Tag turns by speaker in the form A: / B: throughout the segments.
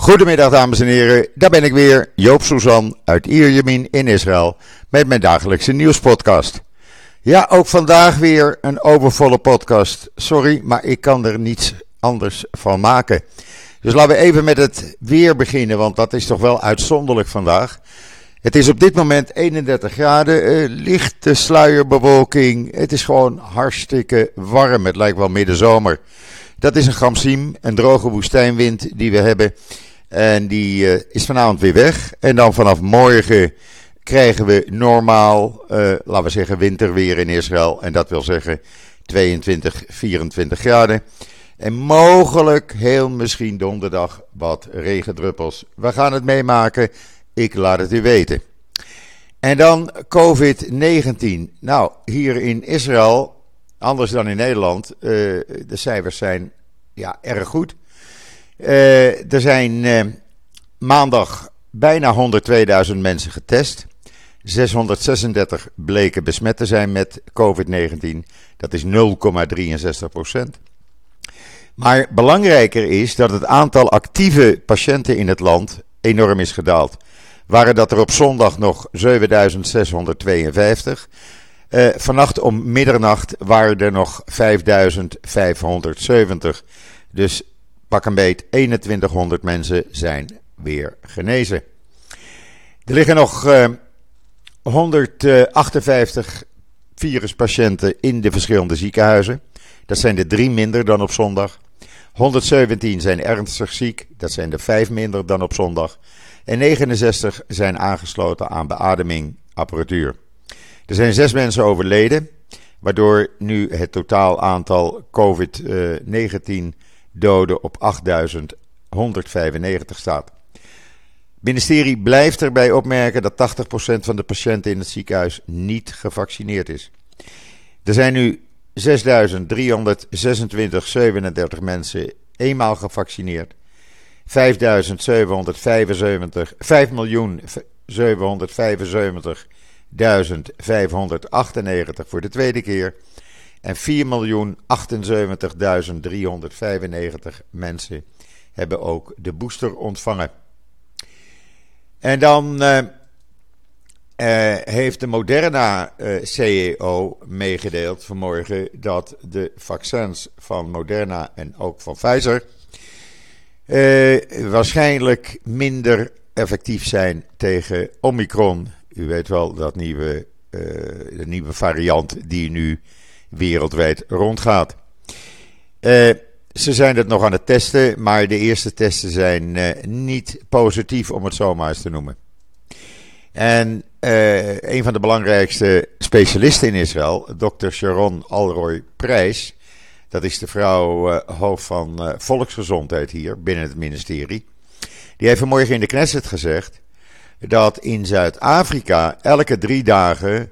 A: Goedemiddag dames en heren, daar ben ik weer, Joop Suzan uit Ierjemien in Israël met mijn dagelijkse nieuwspodcast. Ja, ook vandaag weer een overvolle podcast. Sorry, maar ik kan er niets anders van maken. Dus laten we even met het weer beginnen, want dat is toch wel uitzonderlijk vandaag. Het is op dit moment 31 graden, eh, lichte sluierbewolking. Het is gewoon hartstikke warm. Het lijkt wel middenzomer. Dat is een gamsiem, een droge woestijnwind die we hebben. En die uh, is vanavond weer weg. En dan vanaf morgen krijgen we normaal, uh, laten we zeggen, winterweer in Israël. En dat wil zeggen 22, 24 graden. En mogelijk, heel misschien donderdag, wat regendruppels. We gaan het meemaken. Ik laat het u weten. En dan COVID-19. Nou, hier in Israël, anders dan in Nederland, uh, de cijfers zijn ja, erg goed. Uh, er zijn uh, maandag bijna 102.000 mensen getest. 636 bleken besmet te zijn met COVID-19. Dat is 0,63 procent. Maar belangrijker is dat het aantal actieve patiënten in het land enorm is gedaald. Waren dat er op zondag nog 7652. Uh, vannacht om middernacht waren er nog 5570. Dus pak een beet 2100 mensen zijn weer genezen. Er liggen nog uh, 158 viruspatiënten in de verschillende ziekenhuizen. Dat zijn er drie minder dan op zondag. 117 zijn ernstig ziek, dat zijn er vijf minder dan op zondag. En 69 zijn aangesloten aan beademingapparatuur. Er zijn zes mensen overleden, waardoor nu het totaal aantal COVID-19 doden op 8195 staat. Het ministerie blijft erbij opmerken dat 80% van de patiënten in het ziekenhuis niet gevaccineerd is. Er zijn nu 6.326,37 mensen eenmaal gevaccineerd. 5.775, 5.775.000 voor de tweede keer. En 4.078.395 mensen hebben ook de booster ontvangen. En dan uh, uh, heeft de Moderna uh, CEO meegedeeld vanmorgen dat de vaccins van Moderna en ook van Pfizer waarschijnlijk minder effectief zijn tegen Omicron. U weet wel dat nieuwe, de nieuwe variant die nu wereldwijd rondgaat. Ze zijn het nog aan het testen, maar de eerste testen zijn uh, niet positief, om het zo maar eens te noemen. En uh, een van de belangrijkste specialisten in Israël, dokter Sharon Alroy Prijs, dat is de vrouw hoofd van volksgezondheid hier binnen het ministerie, die heeft vanmorgen in de Knesset gezegd dat in Zuid-Afrika elke drie dagen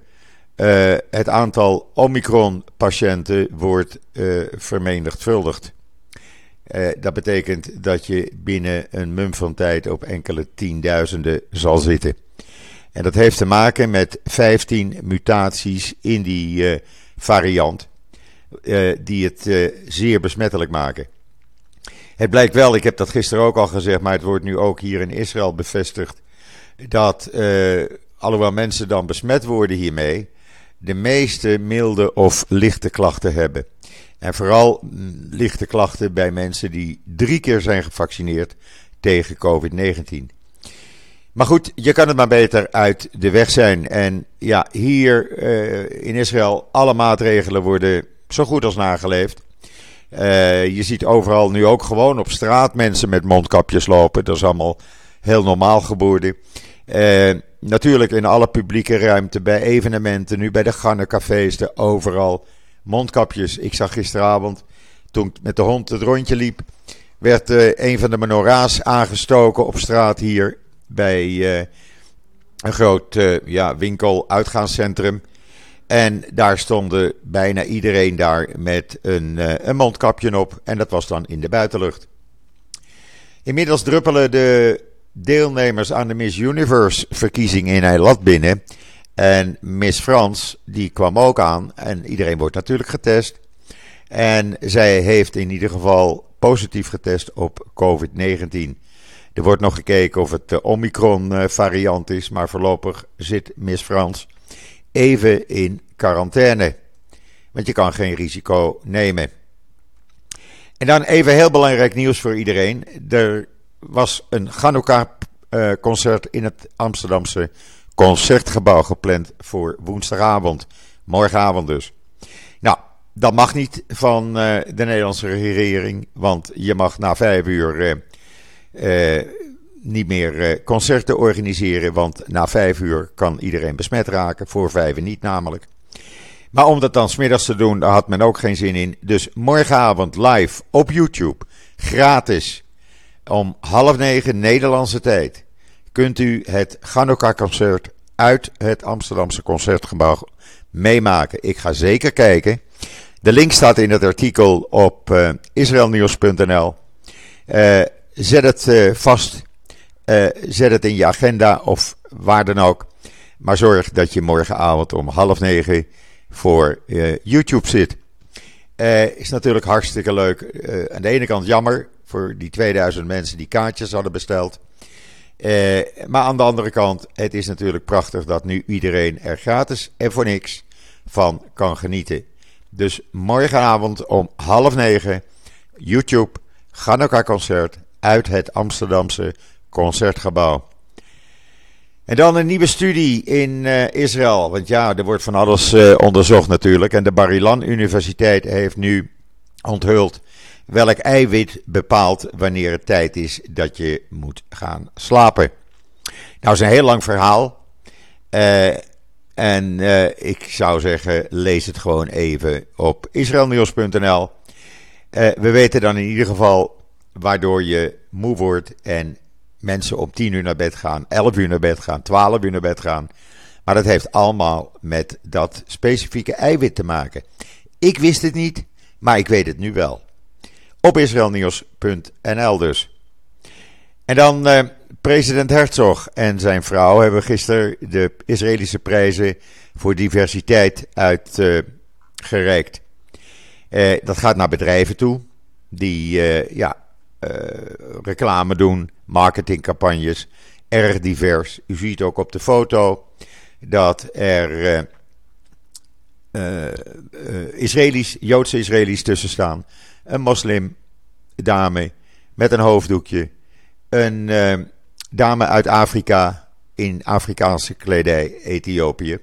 A: het aantal Omicron-patiënten wordt vermenigvuldigd. Uh, dat betekent dat je binnen een mum van tijd op enkele tienduizenden zal zitten. En dat heeft te maken met 15 mutaties in die variant, die het zeer besmettelijk maken. Het blijkt wel, ik heb dat gisteren ook al gezegd, maar het wordt nu ook hier in Israël bevestigd, dat alhoewel mensen dan besmet worden hiermee, de meeste milde of lichte klachten hebben. En vooral lichte klachten bij mensen die drie keer zijn gevaccineerd tegen COVID-19. Maar goed, je kan het maar beter uit de weg zijn. En ja, hier uh, in Israël, alle maatregelen worden zo goed als nageleefd. Uh, je ziet overal nu ook gewoon op straat mensen met mondkapjes lopen. Dat is allemaal heel normaal geworden. Uh, natuurlijk in alle publieke ruimte, bij evenementen, nu bij de gannencafés, de overal mondkapjes. Ik zag gisteravond, toen ik met de hond het rondje liep, werd uh, een van de menorahs aangestoken op straat hier bij uh, een groot uh, ja, winkel-uitgaanscentrum. En daar stonden bijna iedereen daar met een, een mondkapje op. En dat was dan in de buitenlucht. Inmiddels druppelen de deelnemers aan de Miss Universe verkiezing in Eilat binnen. En Miss Frans, die kwam ook aan. En iedereen wordt natuurlijk getest. En zij heeft in ieder geval positief getest op COVID-19. Er wordt nog gekeken of het de Omicron-variant is, maar voorlopig zit Miss Frans even in quarantaine. Want je kan geen risico nemen. En dan even heel belangrijk nieuws voor iedereen. Er was een Hanukkah-concert in het Amsterdamse concertgebouw gepland voor woensdagavond. Morgenavond dus. Nou, dat mag niet van uh, de Nederlandse regering, want je mag na vijf uur uh, uh, niet meer concerten organiseren, want na vijf uur kan iedereen besmet raken, voor vijf niet namelijk. Maar om dat dan smiddags te doen, daar had men ook geen zin in. Dus morgenavond live op YouTube, gratis, om half negen Nederlandse tijd, kunt u het Hanukkah-concert uit het Amsterdamse Concertgebouw meemaken. Ik ga zeker kijken. De link staat in het artikel op uh, israelnieuws.nl. Uh, zet het uh, vast. zet het in je agenda of waar dan ook. Maar zorg dat je morgenavond om half negen voor YouTube zit. is natuurlijk hartstikke leuk. aan de ene kant jammer voor die 2000 mensen die kaartjes hadden besteld. maar aan de andere kant, het is natuurlijk prachtig dat nu iedereen er gratis en voor niks van kan genieten. Dus morgenavond om half negen, YouTube, Hanukkah concert uit het Amsterdamse Concertgebouw. En dan een nieuwe studie in uh, Israël. Want ja, er wordt van alles uh, onderzocht natuurlijk. En de Bar-Ilan Universiteit heeft nu onthuld welk eiwit bepaalt wanneer het tijd is dat je moet gaan slapen. Nou, is een heel lang verhaal. Uh, en uh, ik zou zeggen, lees het gewoon even op israelnieuws.nl. Uh, we weten dan in ieder geval waardoor je moe wordt en mensen om 10 uur naar bed gaan, 11 uur naar bed gaan, 12 uur naar bed gaan. Maar dat heeft allemaal met dat specifieke eiwit te maken. Ik wist het niet, maar ik weet het nu wel. Op israelnieuws.nl dus. En dan uh, President Herzog en zijn vrouw hebben gisteren de Israëlische prijzen voor diversiteit uitgereikt. Uh, uh, dat gaat naar bedrijven toe die ja, reclame doen, marketingcampagnes, erg divers. U ziet ook op de foto dat er Israëli's, Joodse Israëli's tussen staan. Een moslim dame met een hoofddoekje. Een dame uit Afrika in Afrikaanse kledij, Ethiopië.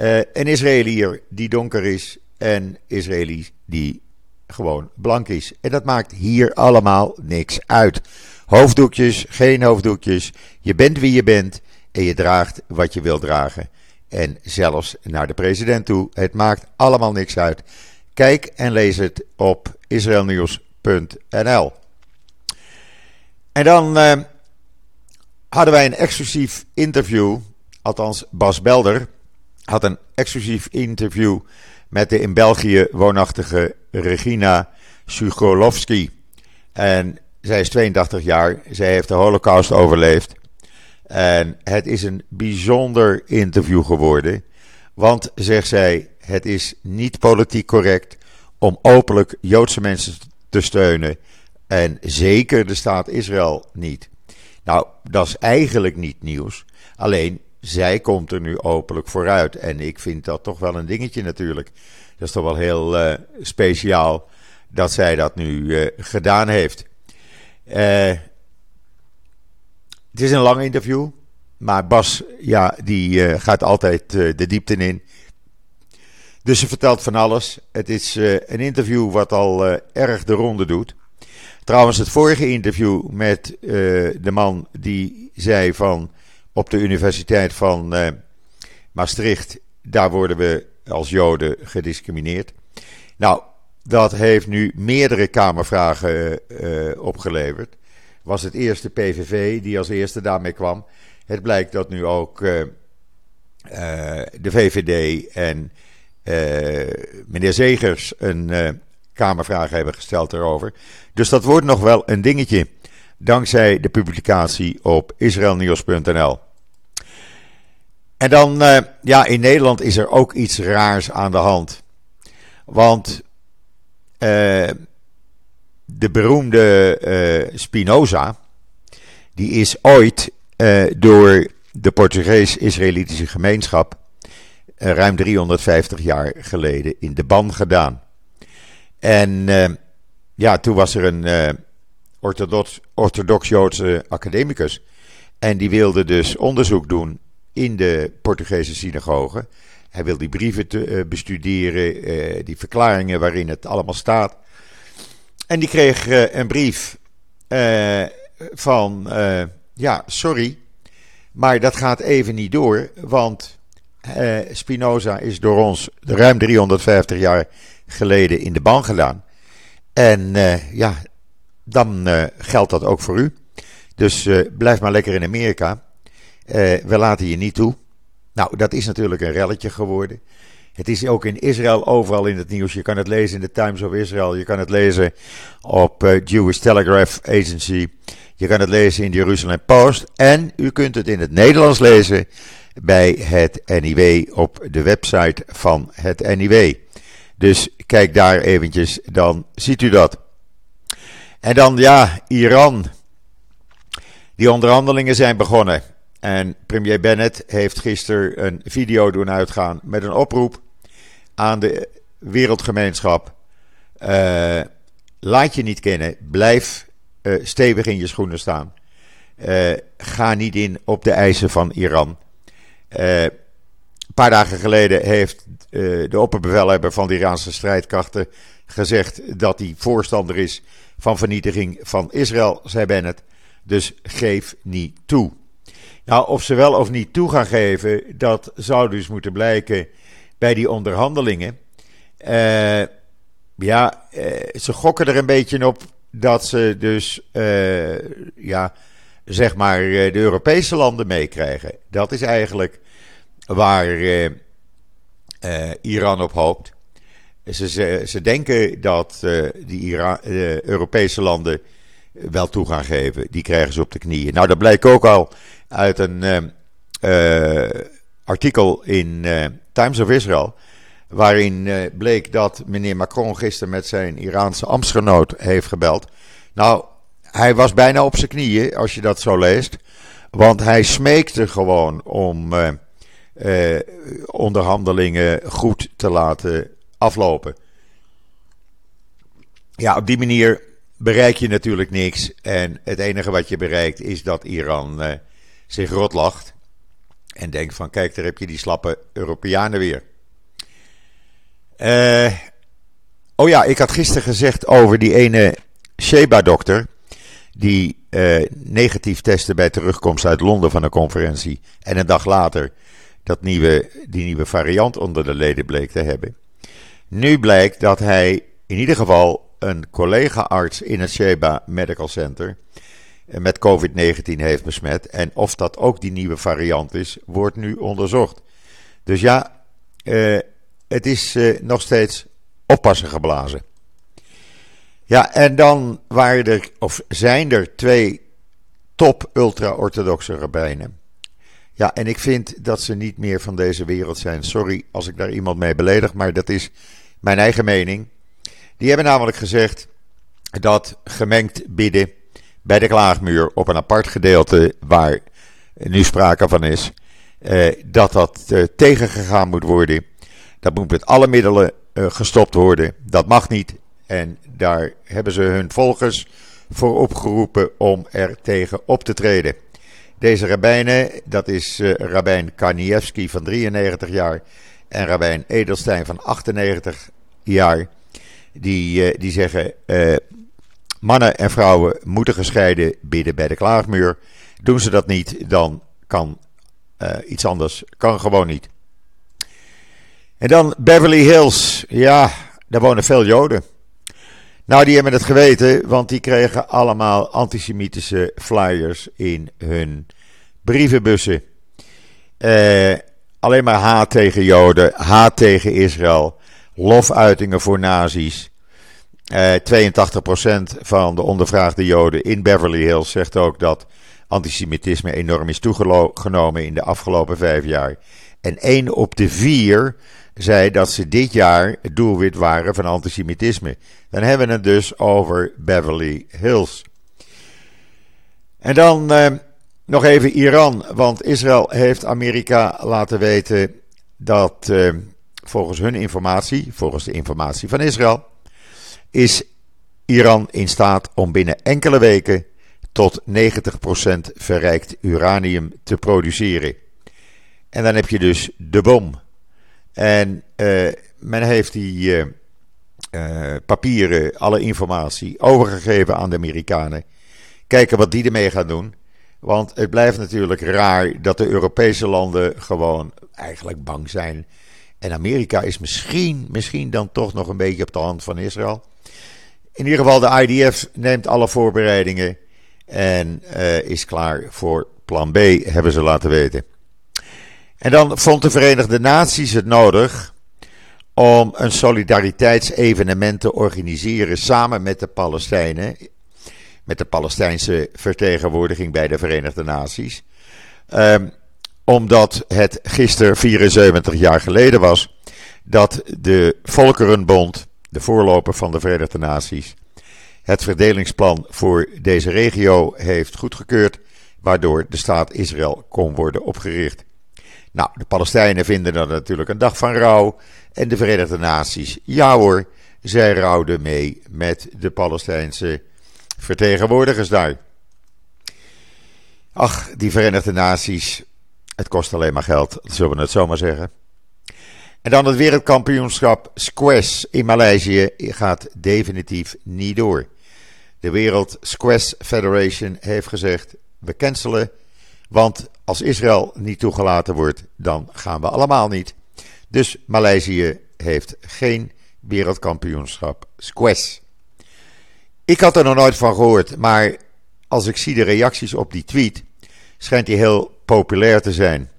A: Uh, een Israëliër die donker is en Israëli die gewoon blank is. En dat maakt hier allemaal niks uit. Hoofddoekjes, geen hoofddoekjes. Je bent wie je bent en je draagt wat je wil dragen. En zelfs naar de president toe. Het maakt allemaal niks uit. Kijk en lees het op israelnieuws.nl. En dan uh, hadden wij een exclusief interview. Althans, Bas Belder had een exclusief interview met de in België woonachtige Regina Sugolowski. En zij is 82 jaar. Zij heeft de Holocaust overleefd. En het is een bijzonder interview geworden. Want, zegt zij, het is niet politiek correct om openlijk Joodse mensen te steunen. En zeker de staat Israël niet. Nou, dat is eigenlijk niet nieuws. Alleen, zij komt er nu openlijk vooruit. En ik vind dat toch wel een dingetje natuurlijk. Dat is toch wel heel uh, speciaal dat zij dat nu uh, gedaan heeft. Uh, het is een lang interview. Maar Bas, ja, die gaat altijd de diepte in. Dus ze vertelt van alles. Het is een interview wat al erg de ronde doet. Trouwens, het vorige interview met uh, de man die zei van op de Universiteit van Maastricht, daar worden we als Joden gediscrimineerd. Nou, dat heeft nu meerdere Kamervragen opgeleverd. Was het eerste PVV die als eerste daarmee kwam. Het blijkt dat nu ook de VVD en meneer Zegers een Kamervragen hebben gesteld erover. Dus dat wordt nog wel een dingetje. Dankzij de publicatie op israelnieuws.nl. En dan, uh, ja, in Nederland is er ook iets raars aan de hand. Want de beroemde Spinoza, die is ooit door de Portugees-Israëlitische gemeenschap ruim 350 jaar geleden in de ban gedaan. En ja, toen was er een orthodox-Joodse academicus. En die wilde dus onderzoek doen in de Portugese synagogen. Hij wil die brieven te, bestuderen, die verklaringen waarin het allemaal staat. En die kreeg een brief van, ja, sorry, maar dat gaat even niet door, want Spinoza is door ons ruim 350 jaar geleden in de ban gedaan. En ja, dan geldt dat ook voor u. Dus blijf maar lekker in Amerika. we laten je niet toe. Nou, dat is natuurlijk een relletje geworden. Het is ook in Israël overal in het nieuws. Je kan het lezen in de Times of Israel. Je kan het lezen op Jewish Telegraph Agency. Je kan het lezen in de Jerusalem Post. En u kunt het in het Nederlands lezen bij het NIW op de website van het NIW. Dus kijk daar eventjes, dan ziet u dat. En dan ja, Iran. Die onderhandelingen zijn begonnen. En premier Bennett heeft gisteren een video doen uitgaan met een oproep aan de wereldgemeenschap. Uh, laat je niet kennen, blijf uh, stevig in je schoenen staan. Uh, ga niet in op de eisen van Iran. Een paar dagen geleden heeft de opperbevelhebber van de Iraanse strijdkrachten gezegd dat hij voorstander is van vernietiging van Israël, zei Bennett. Dus geef niet toe. Nou, of ze wel of niet toe gaan geven, dat zou dus moeten blijken bij die onderhandelingen. Uh, ja, ze gokken er een beetje op dat ze dus, ja, zeg maar, de Europese landen meekrijgen. Dat is eigenlijk waar Iran op hoopt. Ze, ze, ze denken dat die de Europese landen wel toe gaan geven. Die krijgen ze op de knieën. Nou, dat blijkt ook al uit een artikel in Times of Israel. Waarin bleek dat meneer Macron gisteren met zijn Iraanse ambtsgenoot heeft gebeld. Nou, hij was bijna op zijn knieën als je dat zo leest. Want hij smeekte gewoon om onderhandelingen goed te laten aflopen. Ja, op die manier bereik je natuurlijk niks. En het enige wat je bereikt is dat Iran uh, zich rotlacht. En denkt van kijk, daar heb je die slappe Europeanen weer. Uh, oh ja, ik had gisteren gezegd over die ene Sheba-dokter. Die uh, negatief testte bij terugkomst uit Londen van een conferentie. En een dag later dat nieuwe, die nieuwe variant onder de leden bleek te hebben. Nu blijkt dat hij in ieder geval een collega-arts in het Sheba Medical Center met COVID-19 heeft besmet. En of dat ook die nieuwe variant is, wordt nu onderzocht. Dus ja, uh, het is nog steeds oppassen geblazen. Ja, en dan waren er, of zijn er twee top ultra-orthodoxe rabbijnen. Ja, en ik vind dat ze niet meer van deze wereld zijn. Sorry als ik daar iemand mee beledig, maar dat is mijn eigen mening. Die hebben namelijk gezegd dat gemengd bidden bij de klaagmuur op een apart gedeelte waar nu sprake van is, eh, dat dat eh, tegengegaan moet worden. Dat moet met alle middelen eh, gestopt worden. Dat mag niet. En daar hebben ze hun volgers voor opgeroepen om er tegen op te treden. Deze rabbijnen, dat is uh, rabbijn Karniewski van 93 jaar en rabbijn Edelstein van 98 jaar die, uh, die zeggen: uh, mannen en vrouwen moeten gescheiden bidden bij de klaagmuur. Doen ze dat niet, dan kan iets anders. Kan gewoon niet. En dan Beverly Hills. Ja, daar wonen veel Joden. Nou, die hebben het geweten, want die kregen allemaal antisemitische flyers in hun brievenbussen. Uh, alleen maar haat tegen Joden, haat tegen Israël lofuitingen voor nazi's. Uh, eh, 82% van de ondervraagde Joden in Beverly Hills zegt ook dat antisemitisme enorm is toegenomen in de afgelopen vijf jaar. En 1 op de 4 zei dat ze dit jaar het doelwit waren van antisemitisme. Dan hebben we het dus over Beverly Hills. En dan uh, nog even Iran, want Israël heeft Amerika laten weten dat uh, volgens hun informatie, volgens de informatie van Israël, is Iran in staat om binnen enkele weken tot 90% verrijkt uranium te produceren. En dan heb je dus de bom. En uh, men heeft die uh, uh, papieren, alle informatie overgegeven aan de Amerikanen. Kijken wat die ermee gaan doen. Want het blijft natuurlijk raar dat de Europese landen gewoon eigenlijk bang zijn. En Amerika is misschien, misschien dan toch nog een beetje op de hand van Israël. In ieder geval, de IDF neemt alle voorbereidingen en is klaar voor plan B, hebben ze laten weten. En dan vond de Verenigde Naties het nodig om een solidariteitsevenement te organiseren samen met de Palestijnen, met de Palestijnse vertegenwoordiging bij de Verenigde Naties. Um, omdat het gisteren 74 jaar geleden was dat de Volkerenbond, de voorloper van de Verenigde Naties, het verdelingsplan voor deze regio heeft goedgekeurd, waardoor de staat Israël kon worden opgericht. Nou, de Palestijnen vinden dat natuurlijk een dag van rouw. En de Verenigde Naties, ja hoor, zij rouwden mee met de Palestijnse vertegenwoordigers daar. Ach, die Verenigde Naties, het kost alleen maar geld, zullen we het zomaar zeggen. En dan het wereldkampioenschap squash in Maleisië gaat definitief niet door. De Wereld Squash Federation heeft gezegd: we cancelen, want als Israël niet toegelaten wordt, dan gaan we allemaal niet. Dus Maleisië heeft geen wereldkampioenschap squash. Ik had er nog nooit van gehoord, maar als ik zie de reacties op die tweet, schijnt die heel populair te zijn.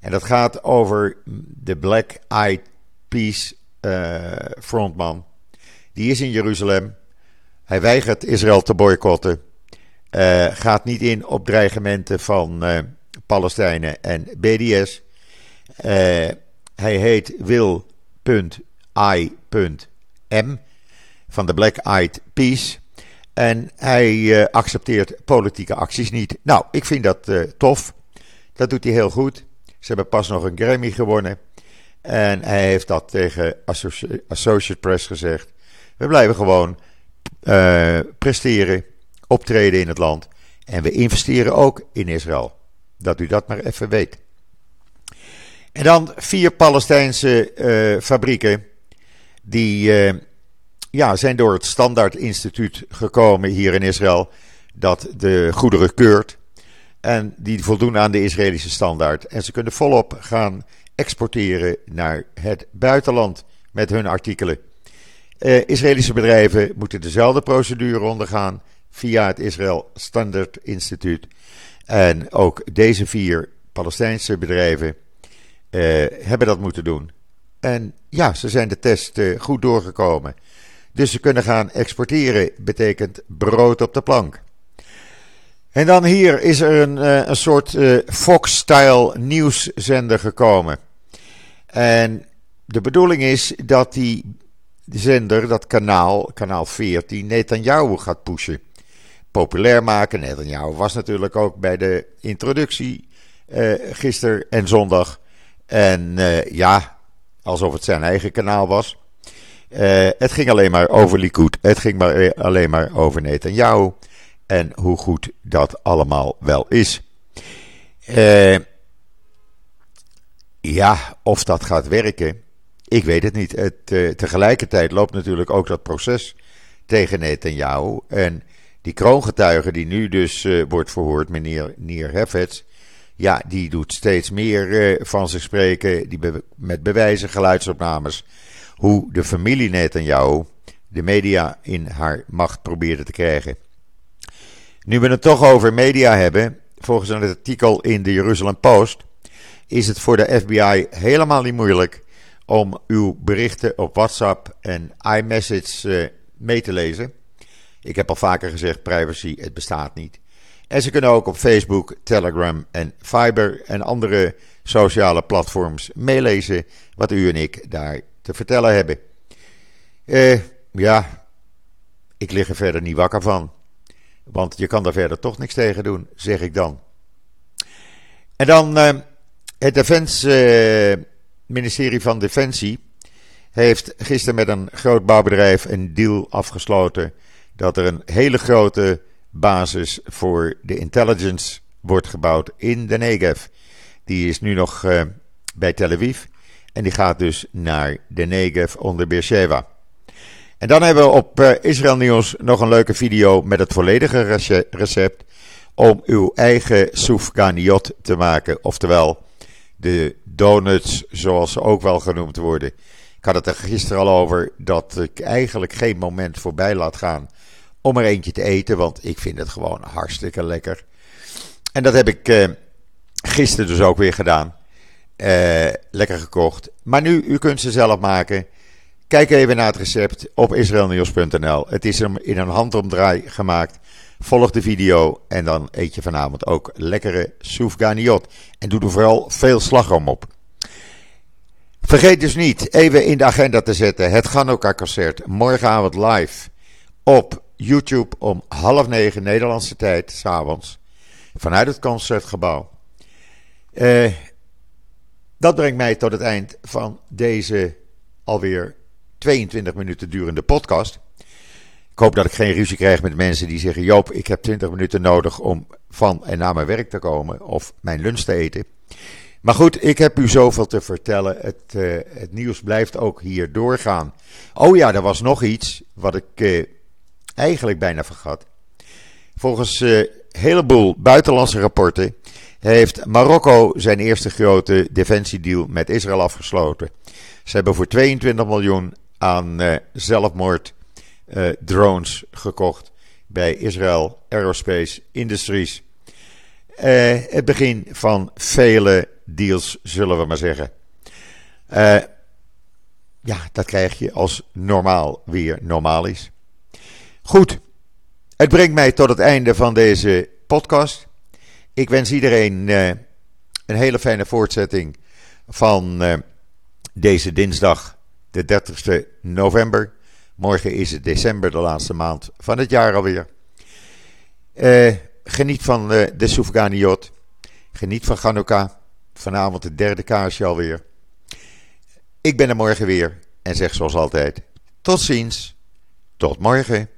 A: En dat gaat over de Black Eyed Peas uh, frontman. Die is in Jeruzalem. Hij weigert Israël te boycotten. Uh, gaat niet in op dreigementen van uh, Palestijnen en BDS. hij heet Will.I.M van de Black Eyed Peas. En hij accepteert politieke acties niet. Nou, ik vind dat tof. Dat doet hij heel goed. Ze hebben pas nog een Grammy gewonnen. En hij heeft dat tegen Associate Press gezegd. We blijven gewoon presteren, optreden in het land. En we investeren ook in Israël. Dat u dat maar even weet. En dan vier Palestijnse uh, fabrieken. Die uh, ja, zijn door het Standaard Instituut gekomen hier in Israël. Dat de goederen keurt. En die voldoen aan de Israëlische standaard. En ze kunnen volop gaan exporteren naar het buitenland met hun artikelen. Uh, Israëlische bedrijven moeten dezelfde procedure ondergaan via het Israël Standard Instituut. En ook deze vier Palestijnse bedrijven uh, hebben dat moeten doen. En ja, ze zijn de test uh, goed doorgekomen. Dus ze kunnen gaan exporteren, betekent brood op de plank. En dan hier is er een, uh, een soort uh, Fox-style nieuwszender gekomen. En de bedoeling is dat die zender, dat kanaal, kanaal 14, Netanyahu gaat pushen. Populair maken. Netanyahu was natuurlijk ook bij de introductie uh, gisteren en zondag. En ja, alsof het zijn eigen kanaal was. het ging alleen maar over Likud. Het ging maar, alleen maar over Netanyahu en hoe goed dat allemaal wel is. Ja, of dat gaat werken, ik weet het niet. Het, tegelijkertijd loopt natuurlijk ook dat proces tegen Netanyahu. En die kroongetuige die nu dus uh, wordt verhoord, meneer Nier Heffets, ja, die doet steeds meer van zich spreken, die met bewijzen, geluidsopnames, hoe de familie Netanyahu de media in haar macht probeerde te krijgen. Nu we het toch over media hebben, volgens een artikel in de Jerusalem Post, is het voor de FBI helemaal niet moeilijk om uw berichten op WhatsApp en iMessage uh, mee te lezen. Ik heb al vaker gezegd, privacy, het bestaat niet. En ze kunnen ook op Facebook, Telegram en Viber en andere sociale platforms meelezen wat u en ik daar te vertellen hebben. Uh, ja, ik lig er verder niet wakker van. Want je kan daar verder toch niks tegen doen, zeg ik dan. En dan uh, het Defense, uh, ministerie van Defensie heeft gisteren met een groot bouwbedrijf een deal afgesloten dat er een hele grote basis voor de intelligence wordt gebouwd in de Negev. Die is nu nog uh, bij Tel Aviv en die gaat dus naar de Negev onder Beersheba. En dan hebben we op uh, Israël Nieuws nog een leuke video met het volledige recept om uw eigen soufganiot te maken. Oftewel de donuts, zoals ze ook wel genoemd worden. Had het er gisteren al over dat ik eigenlijk geen moment voorbij laat gaan om er eentje te eten, want ik vind het gewoon hartstikke lekker. En dat heb ik uh, gisteren dus ook weer gedaan. Uh, lekker gekocht. Maar nu, u kunt ze zelf maken. Kijk even naar het recept op israelnieuws.nl. Het is hem in een handomdraai gemaakt. Volg de video en dan eet je vanavond ook lekkere soufganiot. En doe er vooral veel slagroom op. Vergeet dus niet even in de agenda te zetten het Ganouka-concert morgenavond live op YouTube om half negen Nederlandse tijd, s'avonds, vanuit het Concertgebouw. Uh, dat brengt mij tot het eind van deze alweer 22 minuten durende podcast. Ik hoop dat ik geen ruzie krijg met mensen die zeggen: Joop, ik heb 20 minuten nodig om van en naar mijn werk te komen of mijn lunch te eten. Maar goed, ik heb u zoveel te vertellen. Het, uh, het nieuws blijft ook hier doorgaan. Oh ja, er was nog iets wat ik uh, eigenlijk bijna vergat. Volgens een uh, heleboel buitenlandse rapporten heeft Marokko zijn eerste grote defensiedeal met Israël afgesloten. Ze hebben voor 22 miljoen aan uh, zelfmoord uh, drones gekocht bij Israël Aerospace Industries. Uh, het begin van vele deals, zullen we maar zeggen. ja, dat krijg je als normaal weer normaal is. Goed, het brengt mij tot het einde van deze podcast. Ik wens iedereen uh, een hele fijne voortzetting van deze dinsdag, de 30 november. Morgen is het december, de laatste maand van het jaar alweer. Uh, geniet van de Soufganiot. Geniet van Chanukka. Vanavond de derde kaarsje alweer. Ik ben er morgen weer en zeg zoals altijd: tot ziens, tot morgen.